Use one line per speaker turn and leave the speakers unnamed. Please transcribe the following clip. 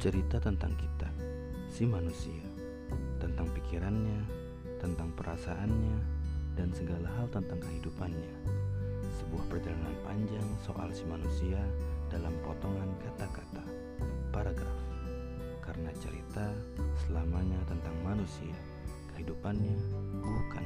Cerita tentang kita, si manusia, tentang pikirannya, tentang perasaannya, dan segala hal tentang kehidupannya. Sebuah perjalanan panjang soal si manusia dalam potongan kata-kata, paragraf. Karena cerita selamanya tentang manusia, kehidupannya bukan.